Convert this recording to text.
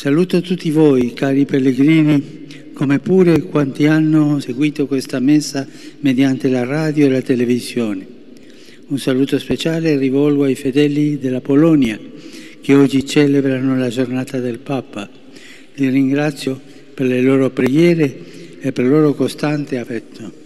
Saluto tutti voi, cari pellegrini, come pure quanti hanno seguito questa messa mediante la radio e la televisione. Un saluto speciale rivolgo ai fedeli della Polonia che oggi celebrano la giornata del Papa. Li ringrazio per le loro preghiere e per il loro costante affetto.